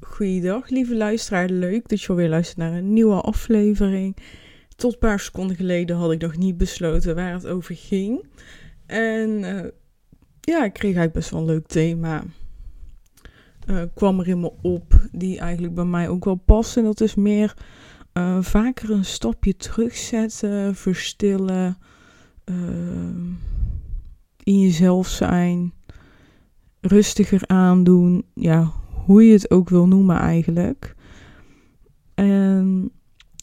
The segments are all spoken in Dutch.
Goeiedag, lieve luisteraar. Leuk dat je alweer luistert naar een nieuwe aflevering. Tot een paar seconden geleden had ik nog niet besloten waar het over ging. En eh, ja, ik kreeg eigenlijk best wel een leuk thema. Uh, kwam er in me op, die eigenlijk bij mij ook wel past. En dat is meer uh, vaker een stapje terugzetten, verstillen, in jezelf zijn, rustiger aandoen. Ja, hoe je het ook wil noemen eigenlijk. En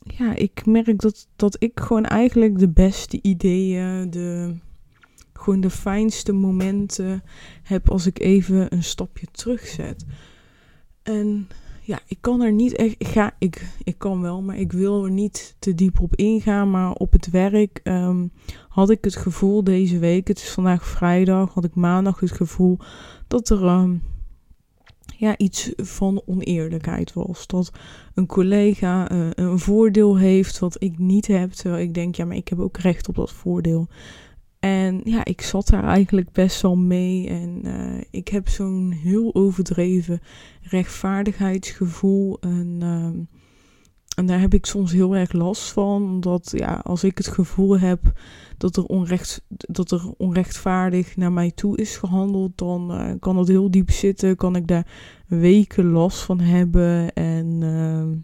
ja, ik merk dat, dat ik gewoon eigenlijk de beste ideeën, de, gewoon de fijnste momenten heb als ik even een stapje terugzet. En ja, ik kan er niet echt, ik, ga, ik, ik kan wel, maar ik wil er niet te diep op ingaan. Maar op het werk ehm, had ik het gevoel deze week, het is vandaag vrijdag, had ik maandag het gevoel dat er ehm, ja, iets van oneerlijkheid was. Dat een collega uh, een voordeel heeft wat ik niet heb. Terwijl ik denk, ja, maar ik heb ook recht op dat voordeel. En ja, ik zat daar eigenlijk best wel mee. En uh, ik heb zo'n heel overdreven rechtvaardigheidsgevoel. En, uh, en daar heb ik soms heel erg last van. Omdat ja, als ik het gevoel heb dat er, onrecht, dat er onrechtvaardig naar mij toe is gehandeld, dan uh, kan dat heel diep zitten. Kan ik daar weken last van hebben. En uh,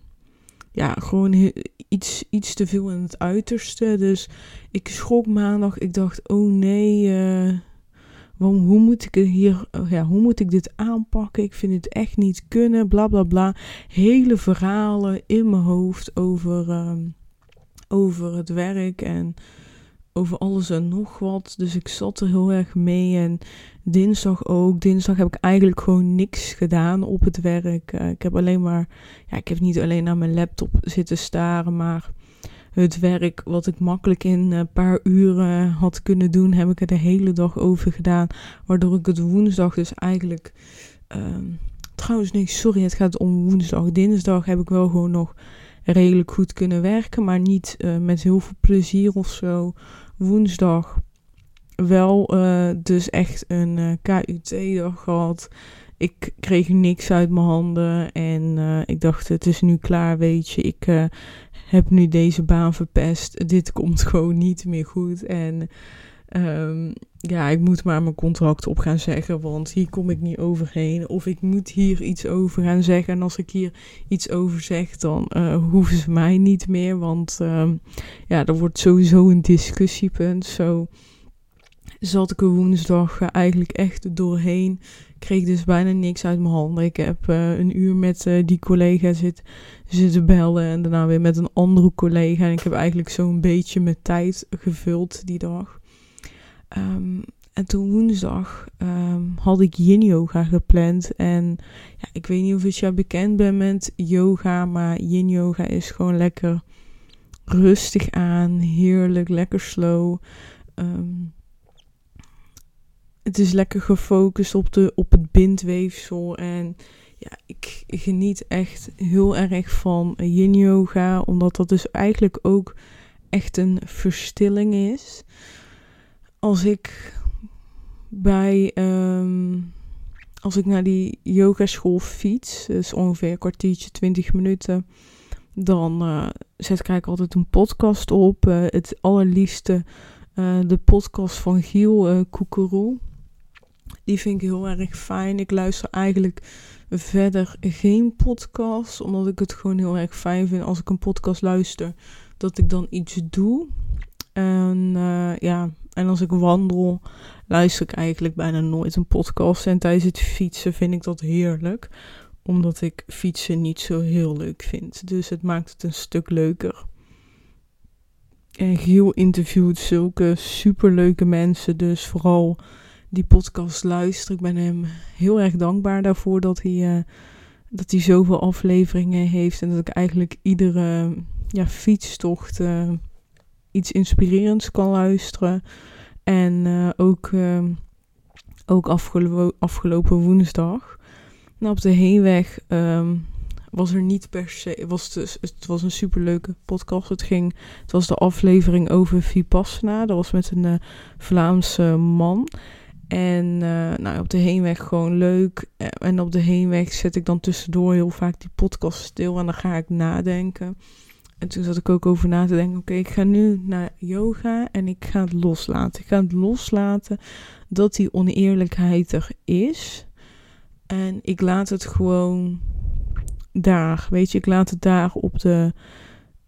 ja, gewoon iets, iets te veel in het uiterste. Dus ik schrok maandag. Ik dacht, oh nee, waarom, hoe, moet ik hier, ja, hoe moet ik dit aanpakken? Ik vind het echt niet kunnen, bla bla bla. Hele verhalen in mijn hoofd over, um, over het werk en over alles en nog wat. Dus ik zat er heel erg mee. En dinsdag ook. Dinsdag heb ik eigenlijk gewoon niks gedaan op het werk. Uh, ik heb alleen maar. Ja, ik heb niet alleen naar mijn laptop zitten staren. Maar het werk wat ik makkelijk in een paar uren had kunnen doen, heb ik er de hele dag over gedaan. Waardoor ik het woensdag dus eigenlijk. Uh, trouwens, nee, sorry, het gaat om woensdag. Dinsdag heb ik wel gewoon nog redelijk goed kunnen werken, maar niet uh, met heel veel plezier of zo woensdag wel uh, dus echt een eh, KUT-dag gehad. Ik kreeg niks uit mijn handen en ik dacht, het is nu klaar, weet je. Ik heb nu deze baan verpest. Dit komt gewoon niet meer goed. En um, ja, ik moet maar mijn contract op gaan zeggen, want hier kom ik niet overheen. Of ik moet hier iets over gaan zeggen. En als ik hier iets over zeg, dan uh, hoeven ze mij niet meer. Want uh, ja, er wordt sowieso een discussiepunt. Zo zat ik er woensdag uh, eigenlijk echt doorheen. Kreeg dus bijna niks uit mijn handen. Ik heb uh, een uur met uh, die collega zit, zitten bellen. En daarna weer met een andere collega. En ik heb eigenlijk zo'n beetje mijn tijd gevuld die dag. Um, en toen woensdag um, had ik yin yoga gepland. En ja, ik weet niet of je bekend bent met yoga, maar yin yoga is gewoon lekker rustig aan, heerlijk, lekker slow. Um, het is lekker gefocust op, de, op het bindweefsel. En ja, ik geniet echt heel erg van yin yoga, omdat dat dus eigenlijk ook echt een verstilling is als ik bij um, als ik naar die yogaschool fiets, dus ongeveer een kwartiertje, twintig minuten, dan uh, zet ik eigenlijk altijd een podcast op. Uh, het allerliefste uh, de podcast van Giel uh, Koekeroe. Die vind ik heel erg fijn. Ik luister eigenlijk verder geen podcast, omdat ik het gewoon heel erg fijn vind als ik een podcast luister, dat ik dan iets doe. En ja, en als ik wandel, luister ik eigenlijk bijna nooit een podcast. En tijdens het fietsen vind ik dat heerlijk. Omdat ik fietsen niet zo heel leuk vind. Dus het maakt het een stuk leuker. En Giel interviewt zulke superleuke mensen. Dus vooral die podcast luisteren. Ik ben hem heel erg dankbaar daarvoor dat hij, uh, dat hij zoveel afleveringen heeft. En dat ik eigenlijk iedere ja, fietstocht uh, iets inspirerends kan luisteren. En uh, ook, uh, ook afgelo afgelopen woensdag. Nou, op de heenweg um, was er niet per se. Was dus, het was een superleuke podcast. Het, ging, het was de aflevering over Vipassana. Dat was met een Vlaamse man. En uh, nou, op de heenweg gewoon leuk. En op de heenweg zet ik dan tussendoor heel vaak die podcast stil en dan ga ik nadenken. En toen zat ik ook over na te denken: oké, ik ga nu naar yoga en ik ga het loslaten. Ik ga het loslaten dat die oneerlijkheid er is. En ik laat het gewoon daar. Weet je, ik laat het daar op de.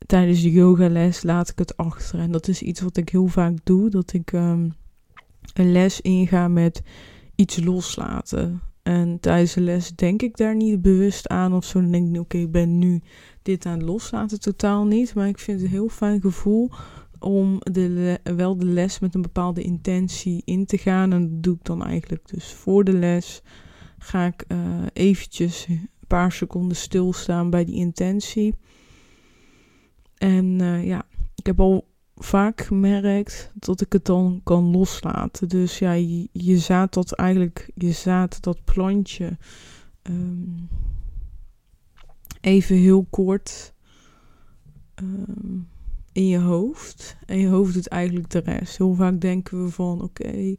Tijdens de yogales laat ik het achter. En dat is iets wat ik heel vaak doe: dat ik um, een les inga met iets loslaten. En tijdens de les denk ik daar niet bewust aan of zo. Dan denk ik, oké, ik ben nu dit aan het loslaten. Totaal niet. Maar ik vind het een heel fijn gevoel om de wel de les met een bepaalde intentie in te gaan. En dat doe ik dan eigenlijk dus voor de les. Ga ik uh, eventjes een paar seconden stilstaan bij die intentie. En uh, ja, ik heb al vaak gemerkt dat ik het dan kan loslaten. Dus ja, je, je zaad dat eigenlijk, je zaad dat plantje um, even heel kort um, in je hoofd. En je hoofd doet eigenlijk de rest. Heel vaak denken we van oké,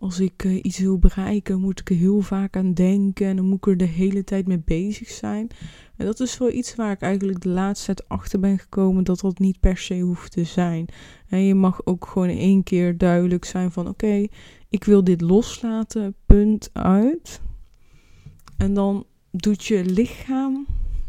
als ik uh, iets wil bereiken, moet ik er heel vaak aan denken. En dan moet ik er de hele tijd mee bezig zijn. En dat is wel iets waar ik eigenlijk de laatste tijd achter ben gekomen dat dat niet per se hoeft te zijn. En je mag ook gewoon één keer duidelijk zijn van oké, ik wil dit loslaten, punt uit. En dan doet je lichaam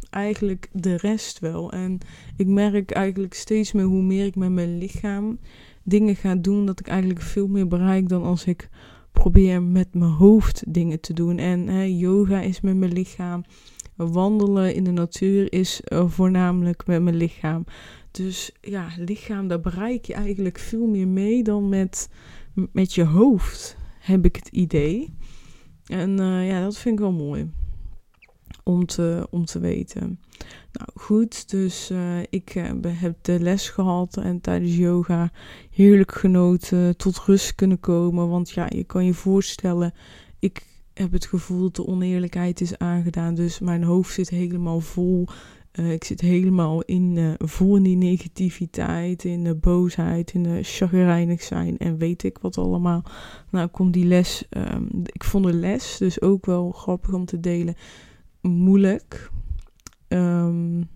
eigenlijk de rest wel. En ik merk eigenlijk steeds meer hoe meer ik met mijn lichaam dingen ga doen, dat ik eigenlijk veel meer bereik dan als ik probeer met mijn hoofd dingen te doen. En hè, yoga is met mijn lichaam. Wandelen in de natuur is uh, voornamelijk met mijn lichaam. Dus ja, lichaam, daar bereik je eigenlijk veel meer mee dan met, met je hoofd, heb ik het idee. En uh, ja, dat vind ik wel mooi om te, om te weten. Nou goed, dus uh, ik uh, heb de les gehad en tijdens yoga heerlijk genoten, tot rust kunnen komen. Want ja, je kan je voorstellen, ik heb het gevoel dat de oneerlijkheid is aangedaan. Dus mijn hoofd zit helemaal vol. Uh, ik zit helemaal in, vol in die negativiteit, in de boosheid, in de chagrijnig zijn en weet ik wat allemaal. Nou, kon die les, um, ik vond de les dus ook wel grappig om te delen moeilijk. Um,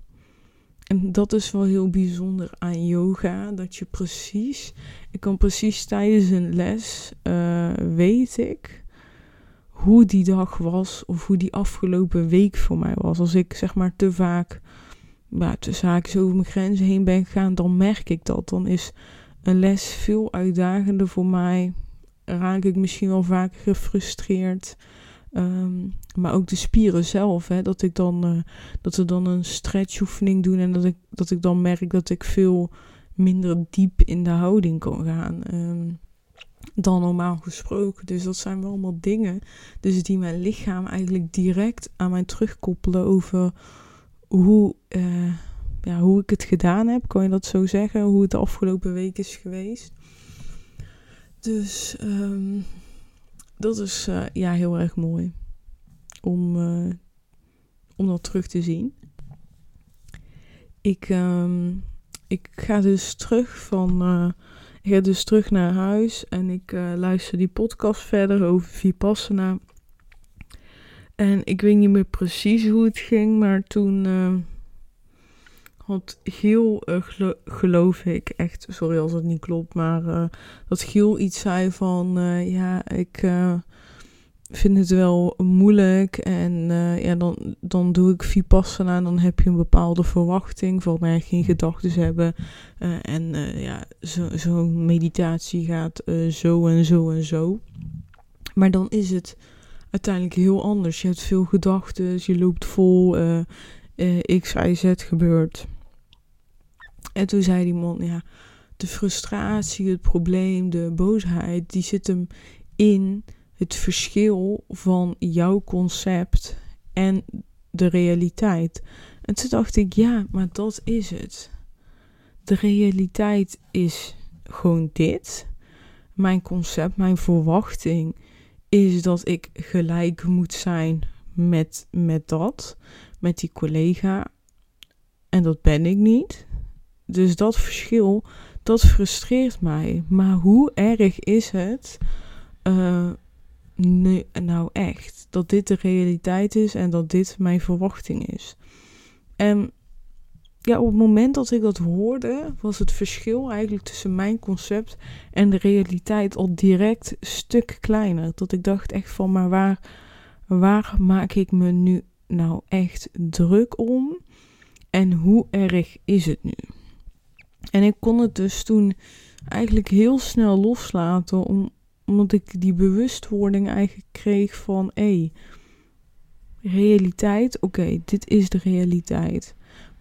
en dat is wel heel bijzonder aan yoga. Dat je precies, ik kan precies tijdens een les, uh, weet ik hoe die dag was of hoe die afgelopen week voor mij was. Als ik zeg maar te vaak, ja, tussen haakjes over mijn grenzen heen ben gegaan, dan merk ik dat. Dan is een les veel uitdagender voor mij. Raak ik misschien wel vaak gefrustreerd. Um, maar ook de spieren zelf. Hè, dat ik dan uh, dat we dan een stretchoefening doen en dat ik, dat ik dan merk dat ik veel minder diep in de houding kan gaan. Um, dan normaal gesproken. Dus dat zijn wel allemaal dingen. Dus die mijn lichaam eigenlijk direct aan mij terugkoppelen over hoe, uh, ja, hoe ik het gedaan heb. Kan je dat zo zeggen? Hoe het de afgelopen week is geweest. Dus um, dat is uh, ja, heel erg mooi om, uh, om dat terug te zien. Ik, um, ik ga dus terug van. Uh, ik ga dus terug naar huis en ik luister die podcast verder over Vipassana. En ik weet niet meer precies hoe het ging, maar toen had Giel, uh, geloof ik, echt, sorry als het niet klopt, maar uh, dat Giel iets zei van, uh, ja, ik vind het wel moeilijk en ja, dan, dan doe ik Vipassana en dan heb je een bepaalde verwachting van mij geen gedachten hebben en ja, zo'n zo meditatie gaat zo en zo en zo. Maar dan is het uiteindelijk heel anders. Je hebt veel gedachten, je loopt vol, X, Y, Z gebeurt. En toen zei die man, ja, de frustratie, het probleem, de boosheid, die zit hem in het verschil van jouw concept en de realiteit. En toen dacht ik, ja, maar dat is het. De realiteit is gewoon dit. Mijn concept, mijn verwachting is dat ik gelijk moet zijn met, met dat, met die collega. En dat ben ik niet. Dus dat verschil, dat frustreert mij. Maar hoe erg is het uh, nee, nou echt, dat dit de realiteit is en dat dit mijn verwachting is. En ja, op het moment dat ik dat hoorde, was het verschil eigenlijk tussen mijn concept en de realiteit al direct stuk kleiner. Dat ik dacht echt van, maar waar, waar maak ik me nu nou echt druk om? En hoe erg is het nu? En ik kon het dus toen eigenlijk heel snel loslaten, om, omdat ik die bewustwording eigenlijk kreeg van, hé, hey, realiteit, oké, dit is de realiteit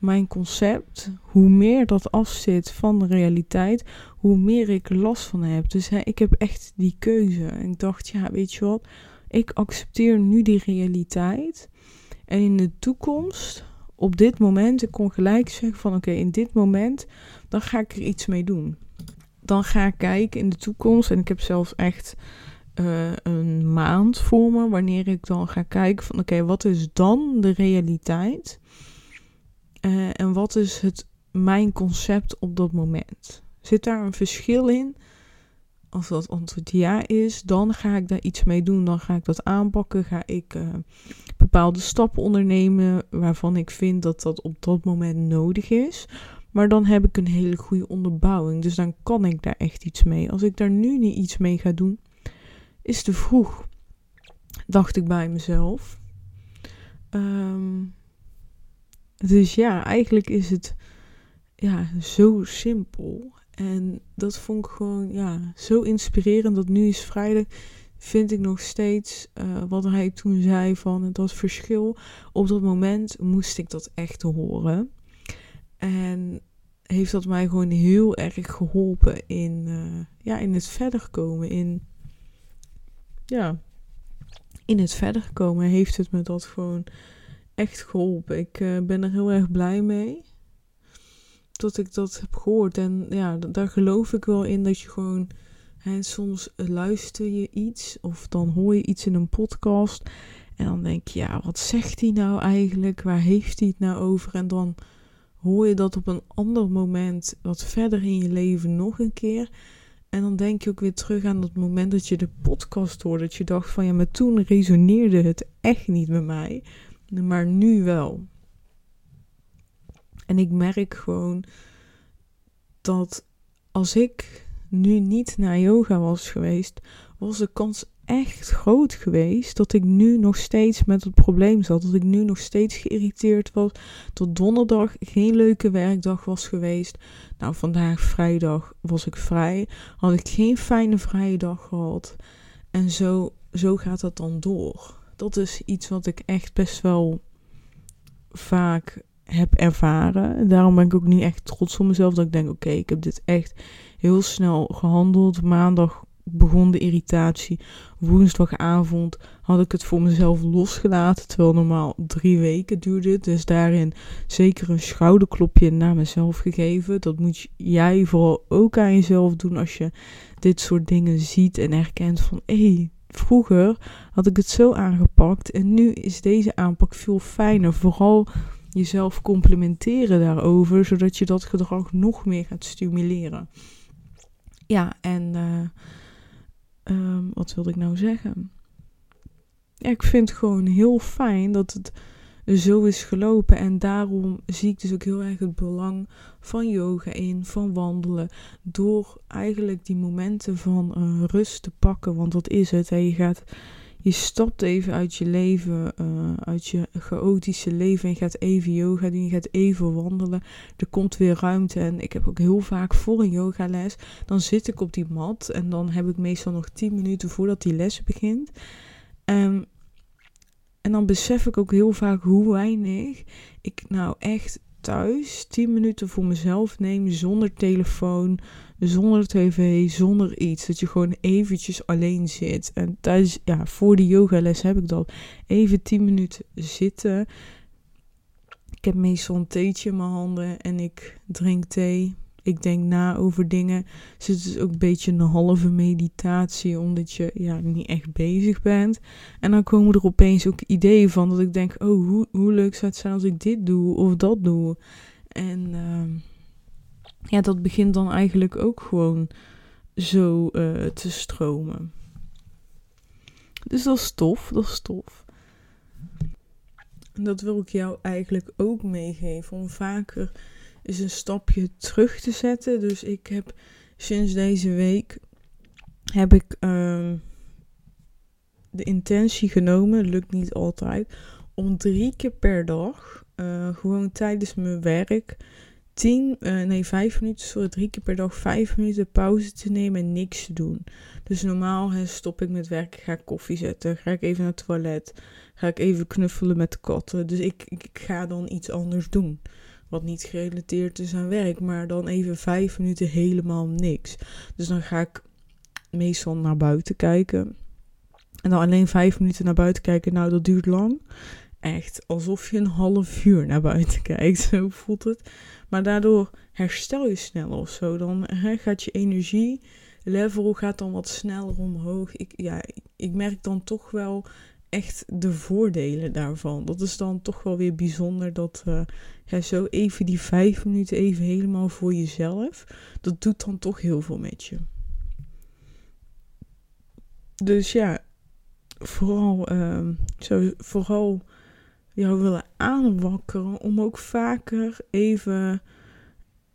mijn concept, hoe meer dat afzit van de realiteit, hoe meer ik last van heb. Dus hè, ik heb echt die keuze. En ik dacht, ja, weet je wat, ik accepteer nu die realiteit. En in de toekomst, op dit moment, ik kon gelijk zeggen van oké, in dit moment, dan ga ik er iets mee doen. Dan ga ik kijken in de toekomst. En ik heb zelfs echt uh, een maand voor me, wanneer ik dan ga kijken van oké, wat is dan de realiteit? Uh, en wat is het, mijn concept op dat moment? Zit daar een verschil in? Als dat antwoord ja is, dan ga ik daar iets mee doen. Dan ga ik dat aanpakken. Ga ik uh, bepaalde stappen ondernemen waarvan ik vind dat dat op dat moment nodig is. Maar dan heb ik een hele goede onderbouwing. Dus dan kan ik daar echt iets mee. Als ik daar nu niet iets mee ga doen, is te vroeg. Dacht ik bij mezelf. Um, dus ja, eigenlijk is het ja, zo simpel. En dat vond ik gewoon ja, zo inspirerend. Dat nu is vrijdag vind ik nog steeds uh, wat hij toen zei van het was verschil. Op dat moment moest ik dat echt horen. En heeft dat mij gewoon heel erg geholpen in, uh, ja, in het verder komen. In, ja, in het verder komen heeft het me dat gewoon echt geholpen. Ik uh, ben er heel erg blij mee. Dat ik dat heb gehoord. En ja, daar geloof ik wel in dat je gewoon. Hè, soms luister je iets of dan hoor je iets in een podcast. En dan denk je, ja, wat zegt hij nou eigenlijk? Waar heeft hij het nou over? En dan hoor je dat op een ander moment, wat verder in je leven, nog een keer. En dan denk je ook weer terug aan dat moment dat je de podcast hoorde. Dat je dacht van ja, maar toen resoneerde het echt niet met mij maar nu wel. En ik merk gewoon dat als ik nu niet naar yoga was geweest, was de kans echt groot geweest dat ik nu nog steeds met het probleem zat. Dat ik nu nog steeds geïrriteerd was. Tot donderdag geen leuke werkdag was geweest. Nou, vandaag vrijdag was ik vrij. Had ik geen fijne vrije dag gehad. En zo, zo gaat dat dan door dat is iets wat ik echt best wel vaak heb ervaren. Daarom ben ik ook niet echt trots op mezelf. Dat ik denk, oké, ik heb dit echt heel snel gehandeld. Maandag begon de irritatie. Woensdagavond had ik het voor mezelf losgelaten. Terwijl normaal drie weken duurde. Dus daarin zeker een schouderklopje naar mezelf gegeven. Dat moet jij vooral ook aan jezelf doen als je dit soort dingen ziet en herkent van hey, Vroeger had ik het zo aangepakt en nu is deze aanpak veel fijner. Vooral jezelf complimenteren daarover, zodat je dat gedrag nog meer gaat stimuleren. Ja, en uh, um, wat wilde ik nou zeggen? Ja, ik vind het gewoon heel fijn dat het zo is gelopen. En daarom zie ik dus ook heel erg het belang van yoga in, van wandelen. Door eigenlijk die momenten van uh, rust te pakken. Want dat is het. Hè. Je, gaat, je stapt even uit je leven, uh, uit je chaotische leven. En gaat even yoga doen. Je gaat even wandelen. Er komt weer ruimte. En ik heb ook heel vaak voor een yogales. Dan zit ik op die mat. En dan heb ik meestal nog 10 minuten voordat die les begint. Um, en dan besef ik ook heel vaak hoe weinig ik nou echt thuis 10 minuten voor mezelf neem zonder telefoon, zonder tv, zonder iets. Dat je gewoon eventjes alleen zit. En thuis, ja, voor de yogales heb ik dat. Even 10 minuten zitten. Ik heb meestal een theetje in mijn handen en ik drink thee ik denk na over dingen. Dus het is ook een beetje een halve meditatie, omdat je ja, niet echt bezig bent. En dan komen er opeens ook ideeën van dat ik denk, oh, hoe, hoe leuk zou het zijn als ik dit doe of dat doe. En uh, ja, dat begint dan eigenlijk ook gewoon zo uh, te stromen. Dus dat is tof, dat is tof. En dat wil ik jou eigenlijk ook meegeven. Om vaker eens een stapje terug te zetten. Dus ik heb sinds deze week heb ik ehm, de intentie genomen, lukt niet altijd, om drie keer per dag, uh, gewoon tijdens mijn werk, tien, uh, nee vijf minuten, sorry, drie keer per dag vijf minuten pauze te nemen en niks te doen. Dus normaal stop ik met werken, ga ik koffie zetten, ga ik even naar het toilet, ga ik even knuffelen met de katten. Dus ik, ik ga dan iets anders doen. Wat niet gerelateerd is aan werk, maar dan even vijf minuten helemaal niks. Dus dan ga ik meestal naar buiten kijken. En dan alleen vijf minuten naar buiten kijken, nou dat duurt lang. Echt alsof je een half uur naar buiten kijkt, zo voelt het. Maar daardoor herstel je sneller of zo. Dan gaat je energie level gaat dan wat sneller omhoog. Ik, ja, ik merk dan toch wel echt de voordelen daarvan. Dat is dan toch wel weer bijzonder dat uh, ja, zo even die vijf minuten even helemaal voor jezelf. Dat doet dan toch heel veel met je. Dus ja, vooral, uh, zo, vooral jou willen aanwakkeren om ook vaker even,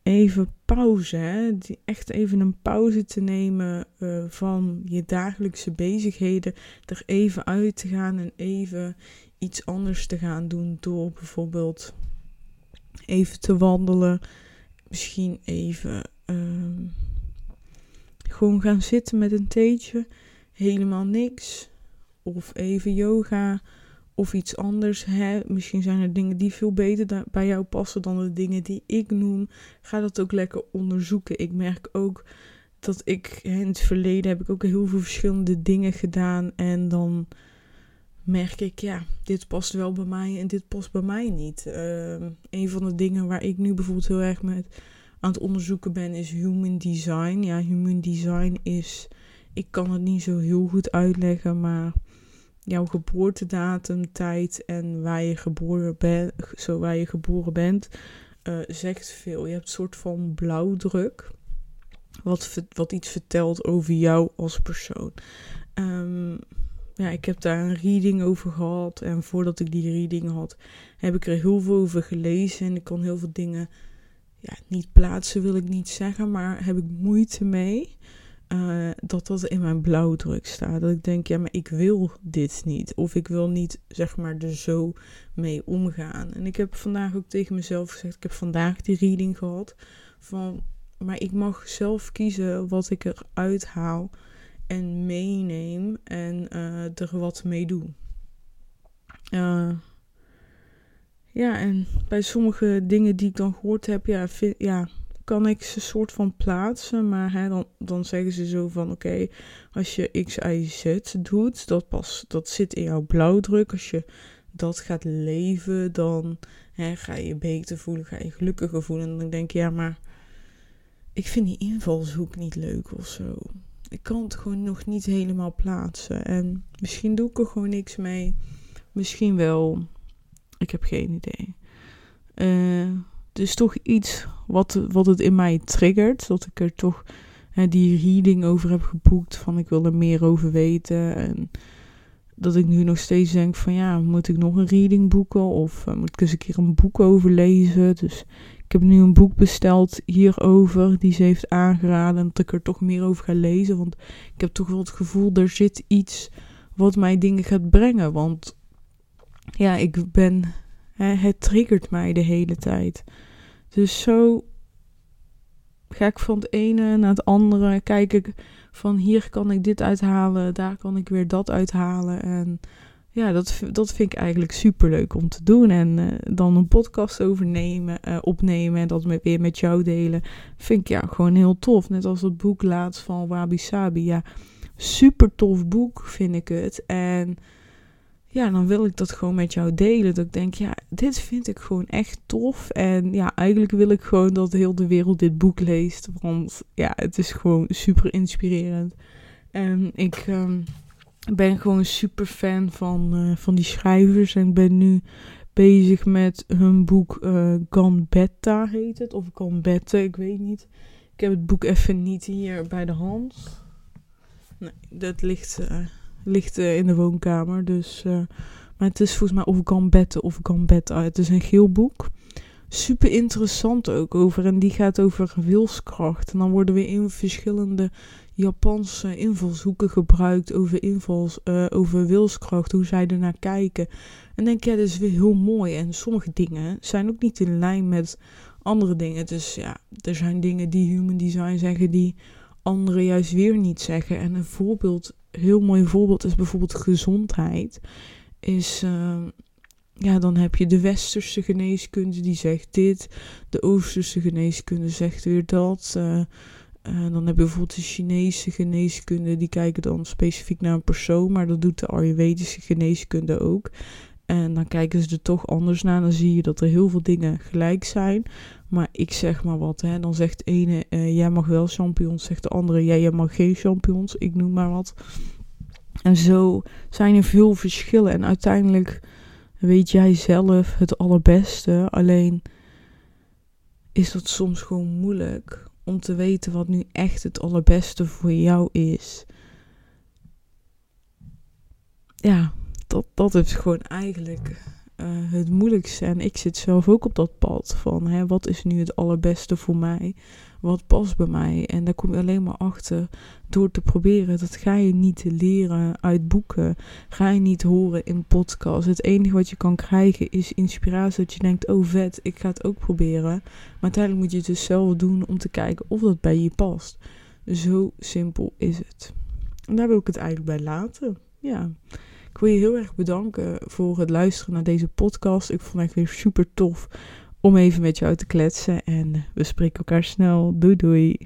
even pauze, hè? Die, echt even een pauze te nemen uh, van je dagelijkse bezigheden, er even uit te gaan en even iets anders te gaan doen door bijvoorbeeld even te wandelen, misschien even uh, gewoon gaan zitten met een theetje helemaal niks. Of even yoga of iets anders. Hè? Misschien zijn er dingen die veel beter bij jou passen dan de dingen die ik noem. Ga dat ook lekker onderzoeken. Ik merk ook dat ik in het verleden heb ik ook heel veel verschillende dingen gedaan. En dan merk ik, ja, dit past wel bij mij en dit past bij mij niet. Uh, een van de dingen waar ik nu bijvoorbeeld heel erg met aan het onderzoeken ben, is human design. Ja, human design is ik kan het niet zo heel goed uitleggen, maar jouw geboortedatum, tijd en waar je geboren, bent, zo waar je geboren bent, uh, zegt veel. Je hebt een soort van blauwdruk, wat, wat iets vertelt over jou als persoon. Um, ja, ik heb daar een reading over gehad. En voordat ik die reading had, heb ik er heel veel over gelezen. En ik kon heel veel dingen ja, niet plaatsen, wil ik niet zeggen. Maar heb ik moeite mee. Uh, dat dat in mijn blauwdruk staat. Dat ik denk, ja, maar ik wil dit niet. Of ik wil niet, zeg maar, er zo mee omgaan. En ik heb vandaag ook tegen mezelf gezegd, ik heb vandaag die reading gehad. Van, maar ik mag zelf kiezen wat ik eruit haal en meeneem en uh, er wat mee doe. Uh, ja, en bij sommige dingen die ik dan gehoord heb, ja, ja kan ik ze soort van plaatsen. Maar hè, dan, dan zeggen ze zo van oké, als je X, Y, Z doet, dat, pas, dat zit in jouw blauwdruk. Als je dat gaat leven, dan hè, ga je beter voelen, ga je gelukkiger voelen. En dan denk je, ja, maar ik vind die invalshoek niet leuk of zo. Ik kan het gewoon nog niet helemaal plaatsen. En misschien doe ik er gewoon niks mee. Misschien wel. Ik heb geen idee. Uh, is toch iets wat, wat het in mij triggert. Dat ik er toch hè, die reading over heb geboekt. Van ik wil er meer over weten. En dat ik nu nog steeds denk van ja, moet ik nog een reading boeken? Of uh, moet ik eens een keer een boek over lezen? Dus ik heb nu een boek besteld hierover. Die ze heeft aangeraden. Dat ik er toch meer over ga lezen. Want ik heb toch wel het gevoel, er zit iets wat mij dingen gaat brengen. Want ja, ik ben. Het triggert mij de hele tijd. Dus zo ga ik van het ene naar het andere. Kijk ik van hier kan ik dit uithalen, daar kan ik weer dat uithalen. En ja, dat, dat vind ik eigenlijk super leuk om te doen. En uh, dan een podcast overnemen, uh, opnemen en dat weer met jou delen. Vind ik ja gewoon heel tof. Net als het boek laatst van Wabi Sabi. Ja, super tof boek vind ik het. En ja, dan wil ik dat gewoon met jou delen. Dat ik denk, ja, dit vind ik gewoon echt tof. En ja, eigenlijk wil ik gewoon dat heel de wereld dit boek leest. Want ja, het is gewoon super inspirerend. En ik um, ben gewoon super fan van, uh, van die schrijvers. En ik ben nu bezig met hun boek uh, Gambetta heet het. Of Gambette, ik weet niet. Ik heb het boek even niet hier bij de hand. Nee, dat ligt... Uh, ligt eh, in de woonkamer. Dus, eh, maar het is volgens mij of Gambetta of Gambetta. Het is een geel boek. Super interessant ook over. En die gaat over wilskracht. En dan worden weer in verschillende Japanse invalshoeken gebruikt over, invals, uh, over wilskracht, hoe zij ernaar kijken. En denk, ja, dat is weer heel mooi. En sommige dingen zijn ook niet in lijn met andere dingen. Dus ja, er zijn dingen die human design zeggen die anderen juist weer niet zeggen. En een voorbeeld, heel mooi voorbeeld is bijvoorbeeld gezondheid. Is, uh, ja, dan heb je de westerse geneeskunde die zegt dit. De oosterse geneeskunde zegt weer dat. Uh, dan heb je bijvoorbeeld de Chinese geneeskunde, die kijken dan specifiek naar een persoon, maar dat doet de Ayurvedische geneeskunde ook. En dan kijken ze er toch anders naar. Dan zie je dat er heel veel dingen gelijk zijn. Maar ik zeg maar wat. Hè. Dan zegt de ene, uh, jij mag wel champignons. Zegt de andere, jij, mag geen champignons. Ik noem maar wat. En zo zijn er veel verschillen. En uiteindelijk weet jij zelf het allerbeste. Alleen is dat soms gewoon moeilijk om te weten wat nu echt het allerbeste voor jou is. Ja, dat is gewoon eigenlijk uh, het moeilijkste. En ik zit zelf ook op dat pad van hè, wat is nu het allerbeste voor mij? Wat past bij mij? En daar kom je alleen maar achter door te proberen. Dat ga je niet leren uit boeken. Ga je niet horen in podcasts. Het enige wat je kan krijgen is inspiratie. Dat je denkt, oh vet, ik ga het ook proberen. Maar uiteindelijk moet je het dus zelf doen om te kijken of dat bij je past. Zo simpel is het. En daar wil ik het eigenlijk bij laten. Ja. Ik wil je heel erg bedanken voor het luisteren naar deze podcast. Ik vond het weer super tof om even met jou te kletsen. En we spreken elkaar snel. Doei doei.